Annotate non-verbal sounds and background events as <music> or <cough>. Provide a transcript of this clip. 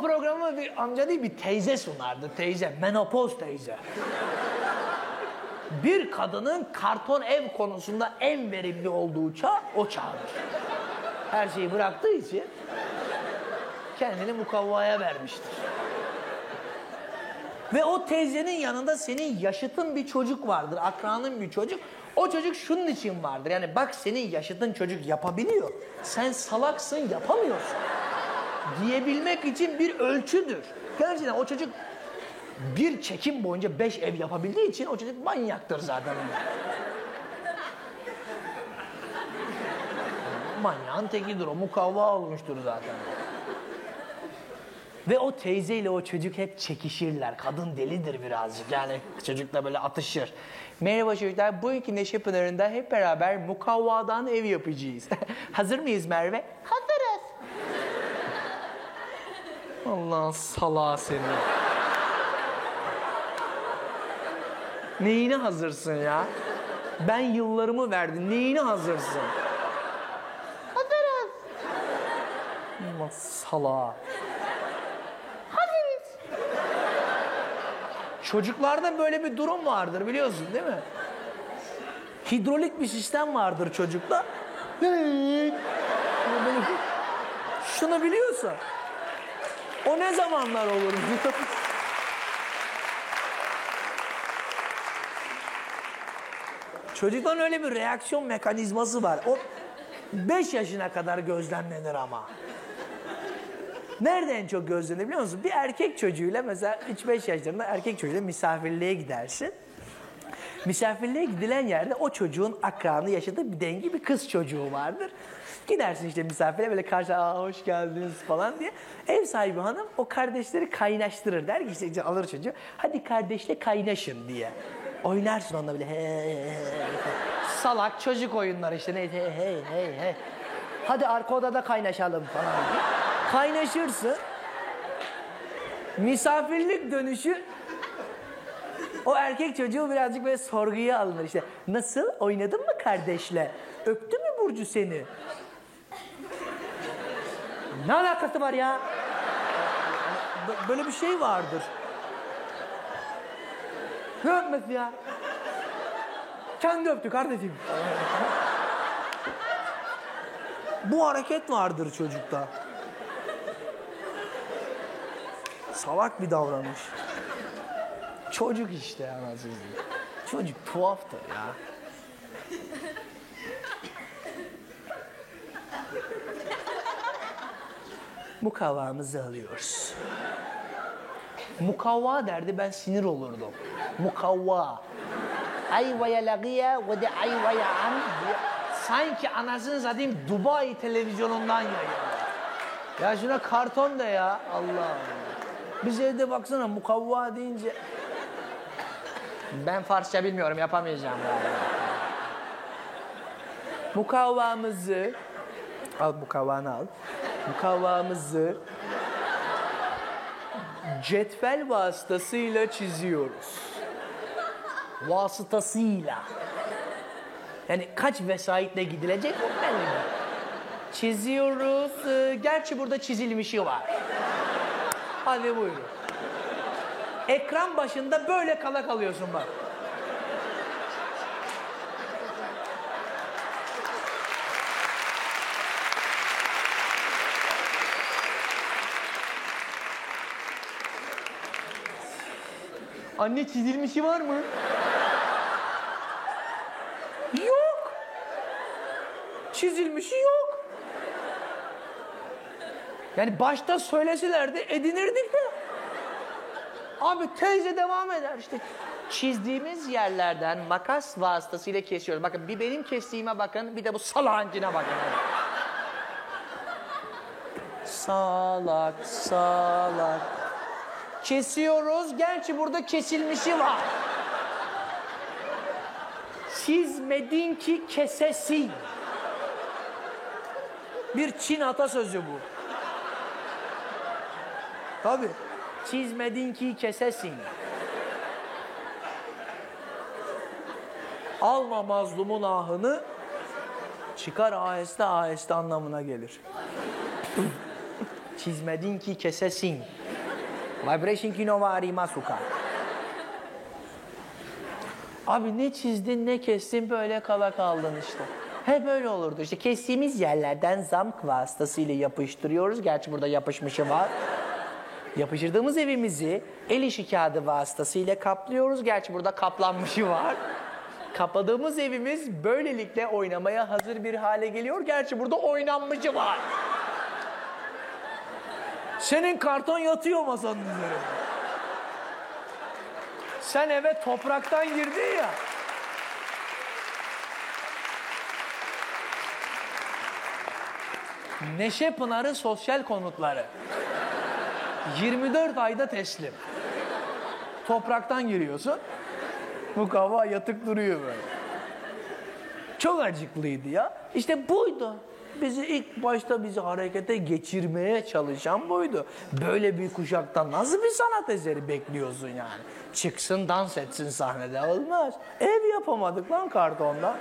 Programı bir amca değil bir teyze sunardı teyze. Menopoz teyze. bir kadının karton ev konusunda en verimli olduğu çağ o çağdır. Her şeyi bıraktığı için kendini mukavvaya vermiştir. Ve o teyzenin yanında senin yaşıtın bir çocuk vardır, akranın bir çocuk. O çocuk şunun için vardır. Yani bak senin yaşıtın çocuk yapabiliyor. Sen salaksın yapamıyorsun. Diyebilmek için bir ölçüdür. Gerçekten o çocuk bir çekim boyunca beş ev yapabildiği için o çocuk manyaktır zaten. Manyağın tekidir o mukavva olmuştur zaten. Ve o teyzeyle o çocuk hep çekişirler. Kadın delidir birazcık. Yani çocukla böyle atışır. Merhaba çocuklar. Bugünkü Neşe Pınarı'nda hep beraber mukavvadan ev yapacağız. <laughs> Hazır mıyız Merve? Hazırız. Allah salağı seni. Neyine hazırsın ya? Ben yıllarımı verdim. Neyine hazırsın? Hazırız. Allah salağı. Çocuklarda böyle bir durum vardır biliyorsun değil mi? Hidrolik bir sistem vardır çocukta. Şunu biliyorsun. O ne zamanlar olur? Çocukların öyle bir reaksiyon mekanizması var. O 5 yaşına kadar gözlemlenir ama. Nerede en çok gözlenir biliyor musun? Bir erkek çocuğuyla mesela 3-5 yaşlarında erkek çocuğuyla misafirliğe gidersin. Misafirliğe gidilen yerde o çocuğun akranı yaşadığı bir dengi bir kız çocuğu vardır. Gidersin işte misafire böyle karşı Aa, hoş geldiniz falan diye. Ev sahibi hanım o kardeşleri kaynaştırır. Der ki işte alır çocuğu hadi kardeşle kaynaşın diye. Oynarsın onunla böyle he, he, he, he. Salak çocuk oyunları işte ne hey hey hey hey. Hadi arka odada kaynaşalım falan diye. Kaynaşırsın. Misafirlik dönüşü o erkek çocuğu birazcık böyle sorguya alınır işte. Nasıl? Oynadın mı kardeşle? Öptü mü Burcu seni? Ne alakası var ya? B- Böyle bir şey vardır. Ne öpmesi ya? Kendi öptü kardeşim. Bu hareket vardır çocukta. Salak bir davranış. Çocuk işte anasını. Çocuk tuhaftır ya. Mukavvamızı alıyoruz. Mukavva derdi ben sinir olurdum. Mukavva. Ayvaya lagiye ve de ayvaya an. Sanki anasını satayım Dubai televizyonundan yayıyor. Ya şuna karton da ya Allah Allah. Biz evde baksana mukavva deyince... Ben Farsça bilmiyorum yapamayacağım. Mukavvamızı... Al mukavvanı al. Mukavvamızı cetvel vasıtasıyla çiziyoruz. Vasıtasıyla. Yani kaç vesayetle gidilecek o belli. Çiziyoruz. Ee, Gerçi burada çizilmişi var. Hadi buyurun. Ekran başında böyle kala kalıyorsun bak. Anne çizilmişi var mı? Yok. Çizilmişi yok. Yani başta söyleselerdi edinirdik de. Abi teyze devam eder işte. Çizdiğimiz yerlerden makas vasıtasıyla kesiyoruz. Bakın bir benim kestiğime bakın, bir de bu salancına bakın. Salak, salak. Kesiyoruz. Gerçi burada kesilmişi var. Çizmedin ki kesesin. Bir Çin atasözü bu. Tabii. Çizmedin ki kesesin. Alma mazlumun ahını çıkar aheste aheste anlamına gelir. <laughs> çizmedin ki kesesin. Vibration ki no vari masuka. Abi ne çizdin ne kestin böyle kala kaldın işte. Hep böyle olurdu işte kestiğimiz yerlerden zamk vasıtasıyla yapıştırıyoruz. Gerçi burada yapışmışı var. Yapıştırdığımız evimizi el işi kağıdı vasıtasıyla kaplıyoruz. Gerçi burada kaplanmışı var. Kapladığımız evimiz böylelikle oynamaya hazır bir hale geliyor. Gerçi burada oynanmışı var. Senin karton yatıyor masanın üzerinde. Sen eve topraktan girdin ya. Neşe Pınarı sosyal konutları. 24 ayda teslim. Topraktan giriyorsun. Bu kava yatık duruyor böyle. Çok acıklıydı ya. İşte buydu. Bizi ilk başta bizi harekete geçirmeye çalışan buydu. Böyle bir kuşaktan nasıl bir sanat eseri bekliyorsun yani? Çıksın dans etsin sahnede olmaz. Ev yapamadık lan kartonda.